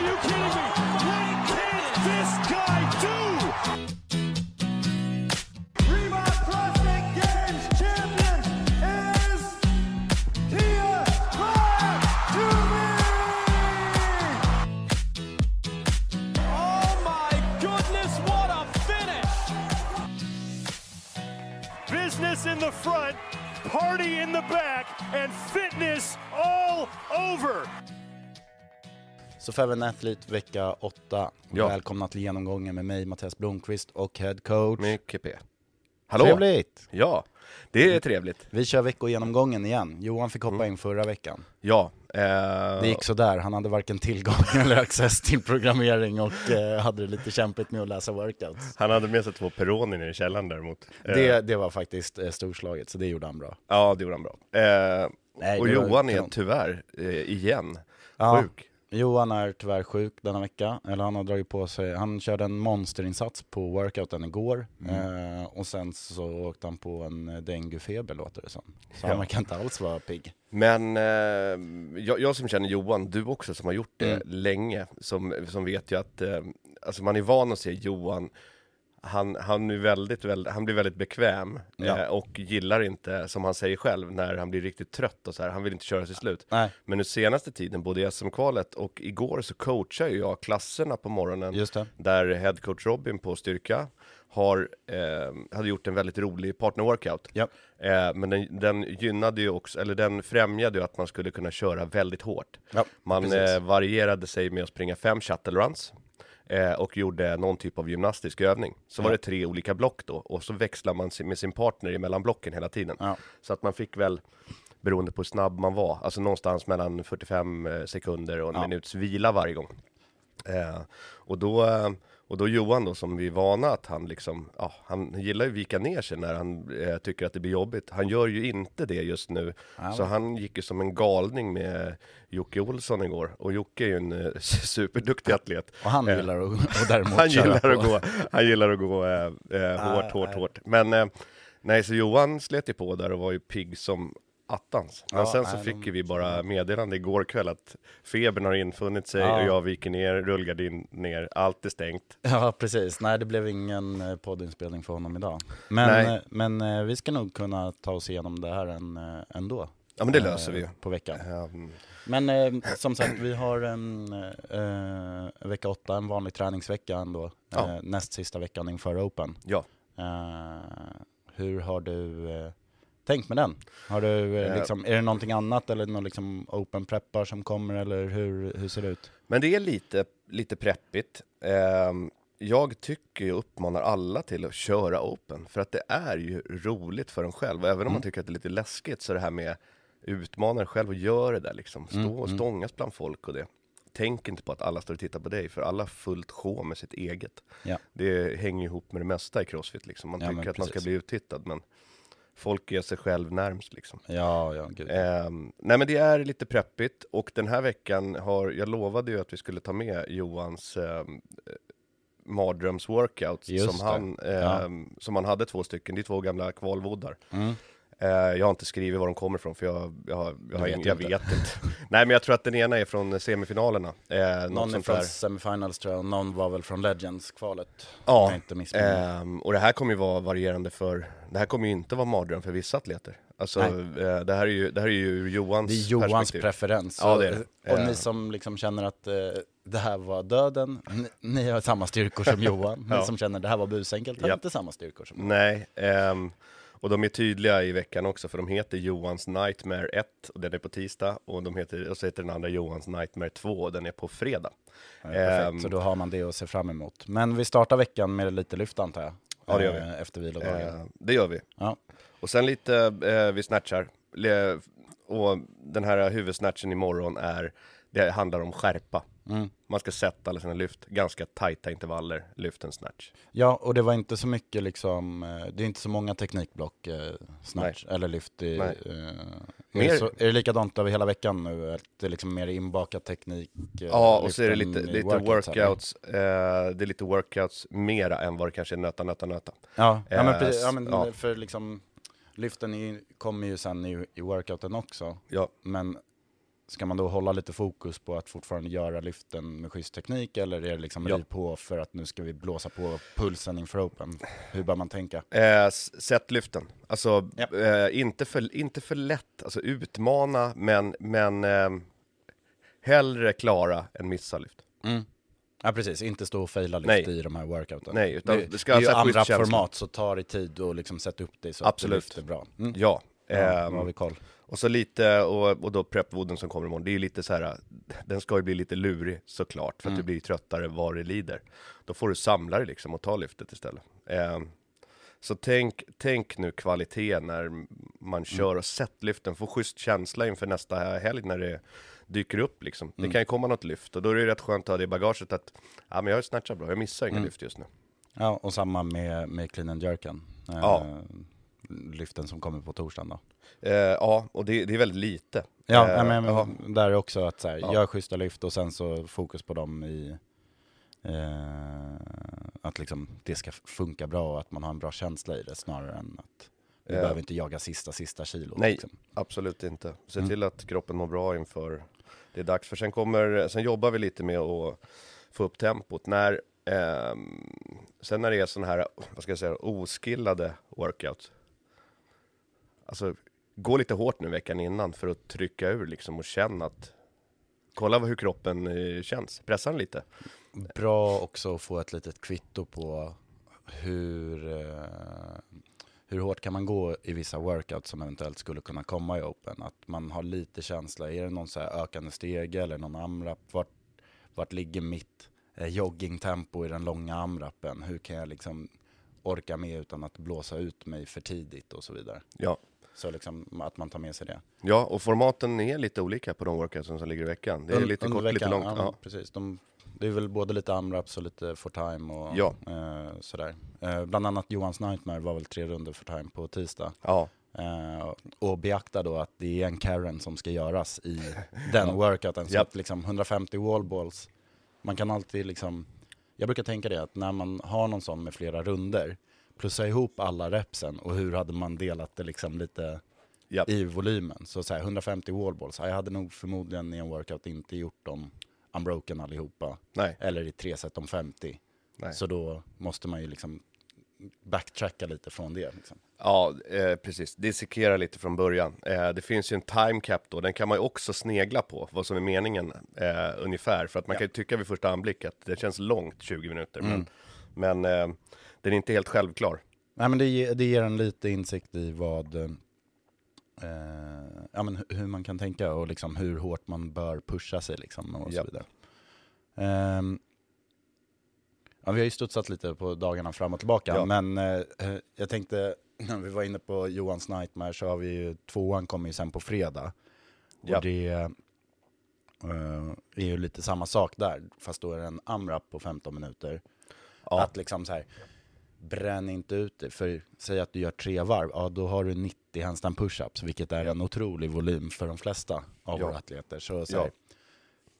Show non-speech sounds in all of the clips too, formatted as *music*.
Are you kidding me? What can this guy do? Reebok CrossFit Games champion is Tia Clark Oh my goodness, what a finish! Business in the front, party in the back, and fitness all over. Så Feven Athlete vecka 8. Ja. Välkomna till genomgången med mig, Mattias Blomqvist och head coach. Mycket P. Hallå! Trevligt! Ja, det är trevligt. Vi kör veckogenomgången igen. Johan fick hoppa Mm. in förra veckan. Ja. Eh, Det gick sådär, han hade varken tillgång *laughs* eller access till programmering och eh, hade det lite kämpigt med att läsa workouts. Han hade med sig två Peroni i källaren däremot. Eh, Det, det var faktiskt eh, storslaget, så det gjorde han bra. Ja, det gjorde han bra. Eh, Nej, och Johan är tyvärr, eh, igen, Ja. sjuk. Johan är tyvärr sjuk denna vecka, eller han har dragit på sig, han körde en monsterinsats på workouten igår Mm. eh, och sen så åkte han på en eh, denguefeber låter det som. Så Ja. han verkar inte alls vara pigg. Men eh, jag, jag som känner Johan, du också som har gjort det Mm. länge, som, som vet ju att eh, alltså man är van att se Johan han, han, är väldigt, väldigt, han blir väldigt bekväm Ja. eh, och gillar inte, som han säger själv, när han blir riktigt trött och så här. Han vill inte köra till slut. Nej, Men nu senaste tiden, både i SM-kvalet och igår så coachar ju jag klasserna på morgonen där headcoach Robin på styrka har, eh, hade gjort en väldigt rolig partner-workout. Ja. Eh, men den, den gynnade ju också, eller den främjade ju att man skulle kunna köra väldigt hårt. Ja, Man eh, varierade sig med att springa fem shuttle runs eh, och gjorde någon typ av gymnastisk övning. Så var Ja. det tre olika block då, och så växlar man med sin partner emellan blocken hela tiden. Ja. Så att man fick väl, beroende på hur snabb man var, alltså någonstans mellan 45 eh, sekunder och en Ja. minuts vila varje gång. Eh, och, då, eh, och då Johan då, som vi är vana att han liksom, ja, han gillar ju vika ner sig när han eh, tycker att det blir jobbigt. Han gör ju inte det just nu. Ja. Så han gick ju som en galning med Jocke Olsson igår. Och Jocke är ju en eh, *laughs* superduktig atlet. Och han Eh, gillar att och däremot *laughs* Han gillar, att gå, han gillar att gå eh, eh, hårt, hårt, hårt. Men eh, nej, så Johan slet ju på där och var ju pigg som attans. Men Ja, sen så nej, fick de- vi bara meddelande igår kväll att febern har infunnit sig Ja. och jag viker ner, rullgardin ner, allt är stängt. *laughs* Ja, precis. Nej, det blev ingen eh, poddinspelning för honom idag. Men, Nej. eh, men eh, vi ska nog kunna ta oss igenom det här en, ändå. Ja men det löser vi ju. På veckan. Ehm, Men eh, som sagt, vi har en eh, vecka åtta, en vanlig träningsvecka ändå. Ja. Eh, näst sista veckan inför Open. ja. Eh, hur har du eh, tänkt med den? Har du, eh, Eh. liksom, är det någonting annat eller någon liksom Open preppar som kommer eller hur, hur ser det ut? Men det är lite, lite preppigt. Ehm, jag tycker och uppmanar alla till att köra open, för att det är ju roligt för en själv. Och även om Mm. man tycker att det är lite läskigt, så det här med utmana dig själv och gör det där liksom. Stå Mm, och mm. stångas bland folk och det. Tänk inte på att alla står och tittar på dig, för alla har fullt sjå med sitt eget. Ja. Det hänger ihop med det mesta i crossfit liksom. Man Ja, tycker att man ska precis. bli uttittad, men folk är sig själv närmst liksom. Ja, ja, gud. Ehm, nej men det är lite preppigt och den här veckan har, jag lovade ju att vi skulle ta med Johans um, mardrömsworkouts Just som han, ehm, som han hade två stycken, det är två gamla kvalvoddar. Mm. Eh, jag har inte skrivit var de kommer ifrån för jag, jag, jag, vet ingen, jag vet inte. *laughs* Nej men jag tror att den ena är från semifinalerna. Eh, Någon är från där. semifinals tror jag, och någon var väl från Legends-kvalet. Ja. Ehm, och det här kommer ju vara varierande för, det här kommer ju inte vara mardröm för vissa atleter. Alltså, eh, det här är ju, det här är ju Johans Det är Johans perspektiv. preferens. Ja, det är det. Och Eh. ni som liksom känner att eh, det här var döden, ni, ni har samma styrkor som *laughs* Johan. Ni Ja. som känner det här var busenkelt har Ja. inte samma styrkor som Johan. Nej, ehm, och de är tydliga i veckan också för de heter Johans Nightmare 1 och den är på tisdag och, de heter, och så heter den andra Johans Nightmare 2 och den är på fredag. Ja, perfekt, Ehm. så då har man det att se fram emot. Men vi startar veckan med lite lyft antar jag? Ja, det gör vi. Eh, Efter vilodagen. Eh, det gör vi. Ja. Och sen lite, eh, vi snatchar. Le- Och den här huvudsnatchen imorgon är, det handlar om skärpa. Mm. Man ska sätta alla sina lyft, ganska tajta intervaller, lyft en snatch. ja, och det var inte så mycket liksom, eh, det är inte så många teknikblock, eh, snatch eller lyft i, Nej. eh, är, Mer- det så, är det likadant över hela veckan nu? Att det är liksom mer inbakat teknik? eh, Ja, och så är det lyften lite, lite workouts, workouts, eh, det är lite workouts mera än vad det kanske är nöta, nöta, nöta. Ja, ja men, Eh, precis, ja, men ja. för liksom lyften kommer ju sen i, i workouten också. Ja, Men ska man då hålla lite fokus på att fortfarande göra lyften med schysst teknik eller är det liksom Ja. på för att nu ska vi blåsa på pulsen inför Open? Hur bör man tänka? Eh, sätt lyften. Alltså, Japp. eh, inte, för, inte för lätt. Alltså utmana, men, men eh, hellre klara än missa lyft. Mm. Ja precis, inte stå och faila lyft Nej. i de här workouten. Nej, utan det, ska det är ju andra format så ta det tid och liksom sätta upp det så Absolut. att det lyfter bra. Mm. Ja. Ja, ehm, då har vi koll. Och så lite, och, och då prepwooden som kommer imorgon, det är ju lite så här, den ska ju bli lite lurig såklart, för att Mm. du blir tröttare var det lider. Då får du samla dig liksom och ta lyftet istället. Ehm, så tänk, tänk nu kvalitet när man Mm. kör och sätt lyften, få schysst känsla inför nästa helg när det dyker upp liksom. Mm. Det kan ju komma något lyft och då är det rätt skönt att ha det i bagaget att, ja men jag har ju snatchat bra, jag missar inga Mm. lyft just nu. Ja, och samma med, med clean and jerken. Eh, Ja. Lyften som kommer på torsdagen då. Eh, ja, och det, det är väldigt lite. Ja, Eh, men, men där är också att så här, Ja. gör schyssta lyft och sen så fokus på dem i eh, att liksom det ska funka bra och att man har en bra känsla i det snarare än att vi Ja. behöver inte jaga sista, sista kilo. Nej. Liksom. Absolut inte. Se Mm. till att kroppen mår bra inför det är dags. För sen kommer, sen jobbar vi lite med att få upp tempot. När, ehm, sen när det är sån här, vad ska jag säga, oskillade workouts. Alltså, gå lite hårt nu veckan innan för att trycka ur liksom och känna att, kolla hur kroppen eh, känns. Pressa den lite. Bra också att få ett litet kvitto på hur, eh, hur hårt kan man gå i vissa workouts som eventuellt skulle kunna komma i Open. Att man har lite känsla, är det någon så ökande stege eller någon amrap? Vart, vart ligger mitt eh, joggingtempo i den långa amrappen? Hur kan jag liksom orka med utan att blåsa ut mig för tidigt och så vidare. Ja. Så liksom att man tar med sig det. Ja, och formaten är lite olika på de workoutsen som ligger i veckan. Det är lite under kort, lite veckan, långt. Ja, Ja. precis. De, det är väl både lite amraps och lite for time och Ja. eh, sådär. Eh, bland annat Johans Nightmare var väl tre runder for time på tisdag. ja. Eh, och beakta då att det är en Karen som ska göras i *laughs* den workouten. Så Japp. att liksom 150 wallballs, man kan alltid liksom, jag brukar tänka det att när man har någon sån med flera runder, plussa ihop alla repsen och hur hade man delat det liksom lite Japp. i volymen. Så, så här, 150 wallballs, ja, jag hade nog förmodligen i en workout inte gjort dem unbroken allihopa. Nej. Eller i tre set om 50. Nej. Så då måste man ju liksom backtracka lite från det. Liksom. Ja, eh, precis. Dissekera lite från början. Eh, det finns ju en time cap då, den kan man ju också snegla på, vad som är meningen eh, ungefär. För att man Ja. kan ju tycka vid första anblick att det känns långt, 20 minuter. Mm. Men, men eh, den är inte helt självklar. Nej, men det, det ger en lite insikt i vad, eh, ja, men hu- hur man kan tänka och liksom hur hårt man bör pusha sig liksom och så vidare. Ehm, ja, vi har ju studsat lite på dagarna fram och tillbaka, Ja. men eh, jag tänkte, *clears throat* när vi var inne på Johans Nightmare så har vi ju, tvåan kommer ju sen på fredag. Ja. Och det eh, är ju lite samma sak där, fast då är det en AMRAP på 15 minuter. Ja. Att liksom så här, bränn inte ut det. För säg att du gör tre varv, ja då har du 90 handstand push-ups, vilket är en otrolig volym för de flesta av Ja. våra atleter. Så, så Ja. här,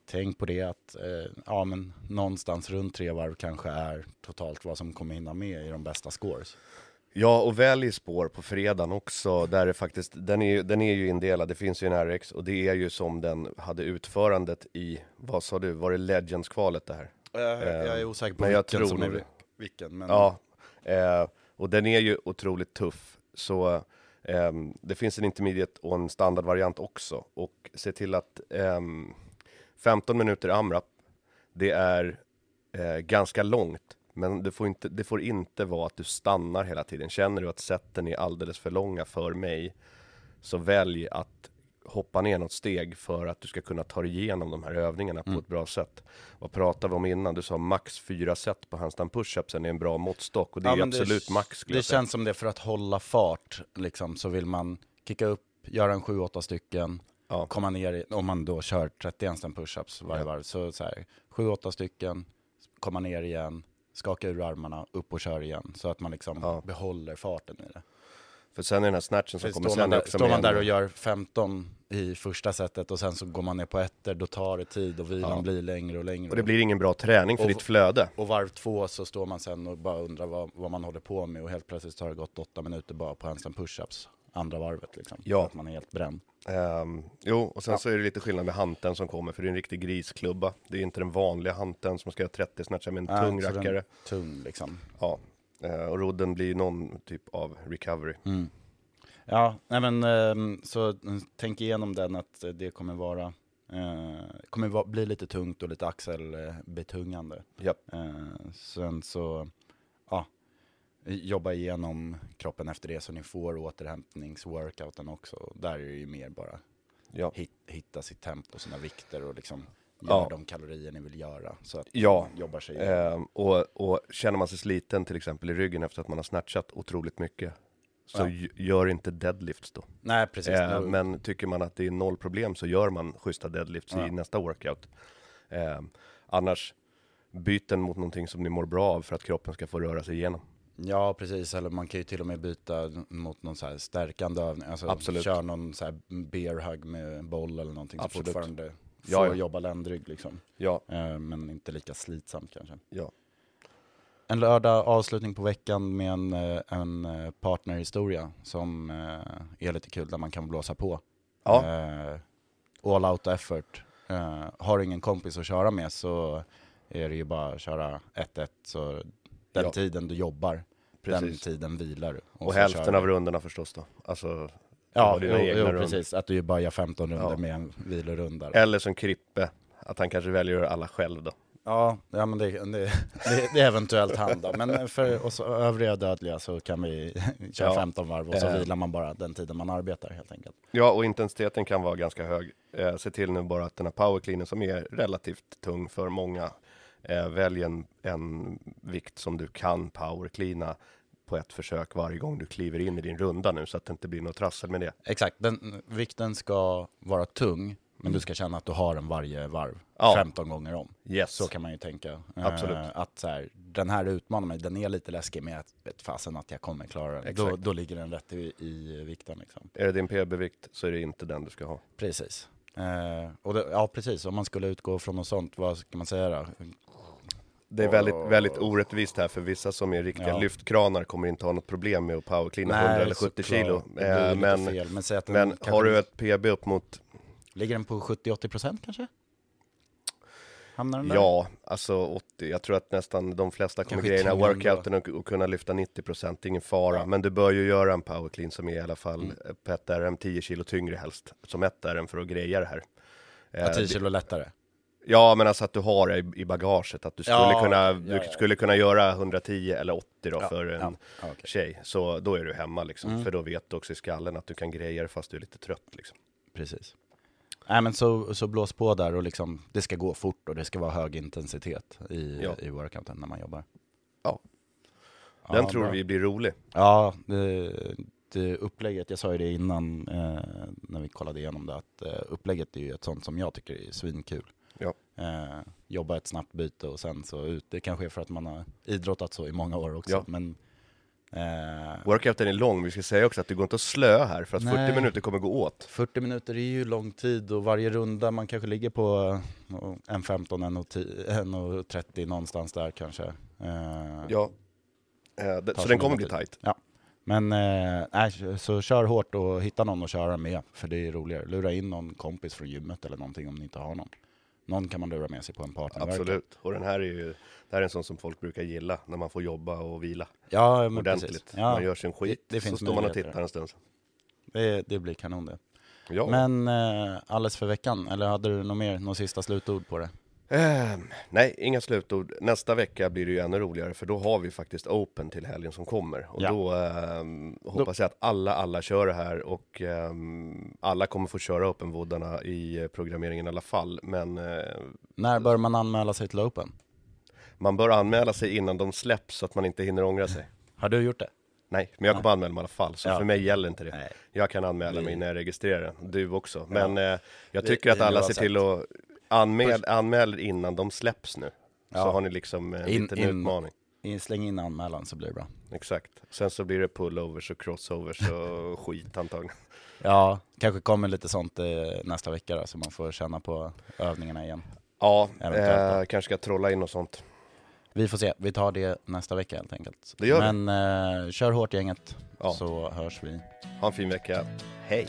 tänk på det att eh, ja, men någonstans runt tre varv kanske är totalt vad som kommer hinna med i de bästa scores. Ja, och välj spår på fredagen också, där det faktiskt, den är, den är ju indelad, det finns ju en RX, och det är ju som den hade utförandet i, vad sa du, var det Legends-kvalet det här? Jag, jag är osäker på men jag vilken tror som är vilken. Men, Ja, eh, och den är ju otroligt tuff. Så eh, det finns en intermediate och en standardvariant också. Och se till att ehm, 15 minuter AMRAP, det är eh, ganska långt. Men det får, inte, det får inte vara att du stannar hela tiden. Känner du att sätten är alldeles för långa för mig, så välj att hoppa ner något steg för att du ska kunna ta dig igenom de här övningarna Mm. på ett bra sätt. Vad pratade vi om innan? Du sa max fyra set på handstand push-upsen är en bra måttstock och det är ju men absolut max Det jag säga. känns som det för att hålla fart, liksom, så vill man kicka upp, göra en 7-8 stycken, Ja. komma ner, om man då kör 30 handstand push-ups varje Ja. varv, så, så här, 7-8 stycken, komma ner igen, skaka ur armarna, upp och kör igen, så att man liksom Ja. behåller farten i det. För sen är den här snatchen som För kommer står sen man, där, också står man där och gör 15 i första setet och sen så går man ner på ettor, då tar det tid och vilan Ja. blir längre och längre. Och det blir ingen bra träning för Och- ditt flöde. Och varv två så står man sen och bara undrar vad, vad man håller på med och helt plötsligt har det gått åtta minuter bara på handstand push-ups. andra varvet liksom. Ja. Att man är helt bränd. Ehm, jo, och sen Ja. så är det lite skillnad med hanteln som kommer, för det är en riktig grisklubba. Det är inte den vanliga hanteln som ska göra 30 snatchar med en Nej, tung rackare. Tung liksom. Ja. Eh, och rodden blir någon typ av recovery. Mm. Ja, nej men ehm, så mm, tänk igenom den att eh, det kommer vara eh, kommer bli lite tungt och lite axelbetungande. Eh, sen så, ja, jobba igenom kroppen efter det så ni får återhämtningsworkouten också. Där är det ju mer bara Ja. hit, hitta sitt tempo, sina vikter och liksom Ja. göra de kalorier ni vill göra. Så att Ja. jobbar sig. Ehm, och, och känner man sig sliten till exempel i ryggen efter att man har snatchat otroligt mycket, så Ja. gör inte deadlifts då. Nej, precis. Eh, Då- men tycker man att det är noll problem så gör man schyssta deadlifts Ja. i nästa workout. Eh, annars, byt den mot någonting som ni mår bra av för att kroppen ska få röra sig igenom. Ja, precis. Eller man kan ju till och med byta mot någon så här stärkande övning. Alltså Absolut. kör någon så här bear hug med boll eller någonting Absolut. som fortfarande Ja, får ja. jobba ländrygg liksom. Ja, Eh, men inte lika slitsamt kanske. ja. En lördag avslutning på veckan med en, eh, en eh, partnerhistoria som är lite kul där man kan blåsa på. Ja. All out effort. Har du ingen kompis att köra med så är det ju bara att köra 1-1. Så den Ja. tiden du jobbar, den Precis. tiden vilar du. Och så hälften av rundorna förstås då. Alltså, Ja, jo, jo precis. Att du bara gör 15 runder Ja. med en vilorunda. eller som Krippe, att han kanske väljer att göra alla själv då. Ja, ja men det, det, det, det är eventuellt han då. Men för oss övriga dödliga så kan vi *laughs* köra Ja. 15 varv och så Eh. vilar man bara den tiden man arbetar helt enkelt. Ja, och intensiteten kan vara ganska hög. Eh, se till nu bara att den här powercleanen som är relativt tung för många, eh, välj en, en vikt som du kan powercleana på ett försök varje gång du kliver in i din runda nu så att det inte blir något trassel med det. Exakt, den, vikten ska vara tung, men du ska känna att du har den varje varv, Ja. 15 gånger om. Yes. Så kan man ju tänka. Eh, Absolut. att så här, den här utmanar mig, den är lite läskig men jag vet fasen att jag kommer klara den. Då, då ligger den rätt i, i vikten liksom. Är det din PB-vikt så är det inte den du ska ha. Precis. Eh, och det, ja precis, om man skulle utgå från något sånt, vad ska man säga då? Det är väldigt, väldigt orättvist här för vissa som är riktiga Ja. lyftkranar kommer inte ha något problem med att powercleana 100 eller 70 såklart. kilo. Det Eh, men. Men, men har du ett PB upp mot, Ligger den på 70-80 procent kanske? Hamnar den där? ja, alltså 80, jag tror att nästan de flesta kommer grejerna workouten och, och kunna lyfta 90 procent, ingen fara. Ja. Men du bör ju göra en powerclean som är i alla fall Mm. på ett RM 10 kilo tyngre helst, som ett RM för att greja det här. Eh, Ja, 10 det- kilo lättare. Ja, men alltså att du har det i, i bagaget, att du skulle, Ja, kunna, ja, du ja. skulle kunna göra 110 eller 80 då för en ja, okej. tjej. Så då är du hemma liksom, Mm. för då vet du också i skallen att du kan greja det fast du är lite trött liksom. Precis. Nej men så, så blås på där och liksom, det ska gå fort och det ska vara hög intensitet i, i workouten när man jobbar. Ja. Ja, Den tror bra. vi blir rolig. Ja, det, det upplägget, jag sa ju det innan eh, när vi kollade igenom det, att eh, upplägget är ju ett sånt som jag tycker är svinkul. Ja. Eh, jobba ett snabbt byte och sen så ut. Det kanske är för att man har idrottat så i många år också. Ja. Men, eh, Workouten är lång, vi ska säga också att det går inte att slö här för att Nej. 40 minuter kommer gå åt. 40 minuter är ju lång tid och varje runda man kanske ligger på eh, en 15, en och 10, en och 30 någonstans där kanske. Eh, Ja. Eh, så den kommer bli tight. Men eh, nej, så kör hårt och hitta någon att köra med, för det är roligare. Lura in någon kompis från gymmet eller någonting om ni inte har någon. Någon kan man lura med sig på en partner. Absolut. Och den här är ju, det här är en sån som folk brukar gilla när man får jobba och vila Ja, men ordentligt. precis. Ja, Man gör sin skit, det- det så står man och tittar en stund. det, det blir kanon det. Ja. Men eh, alldeles för veckan, eller hade du något mer, något sista slutord på det? Ehm, nej, inga slutord. Nästa vecka blir det ju ännu roligare för då har vi faktiskt Open till helgen som kommer. Och Ja. då ehm, hoppas jag att alla, alla kör det här och ehm, alla kommer få köra Open-voddarna i eh, programmeringen i alla fall. Men eh, När bör man anmäla sig till Open? man bör anmäla sig innan de släpps så att man inte hinner ångra sig. *laughs* Har du gjort det? Nej, men jag kommer anmäla mig i alla fall, så Ja. för mig gäller inte det. Nej. Jag kan anmäla mig när jag registrerar den, du också. Men eh, jag tycker att vi alla ser till att anmäl, anmäl innan de släpps nu. Så Ja. har ni liksom en In- liten in- utmaning. In- Släng in anmälan så blir det bra. Exakt. Sen så blir det pullovers och crossovers och *laughs* skit antagligen. Ja, kanske kommer lite sånt eh, nästa vecka då, så man får känna på övningarna igen. Ja, eh, kanske ska trolla in och sånt. Vi får se, vi tar det nästa vecka helt enkelt. Det gör. Men eh, kör hårt gänget, Ja. så hörs vi. Ha en fin vecka. Hej!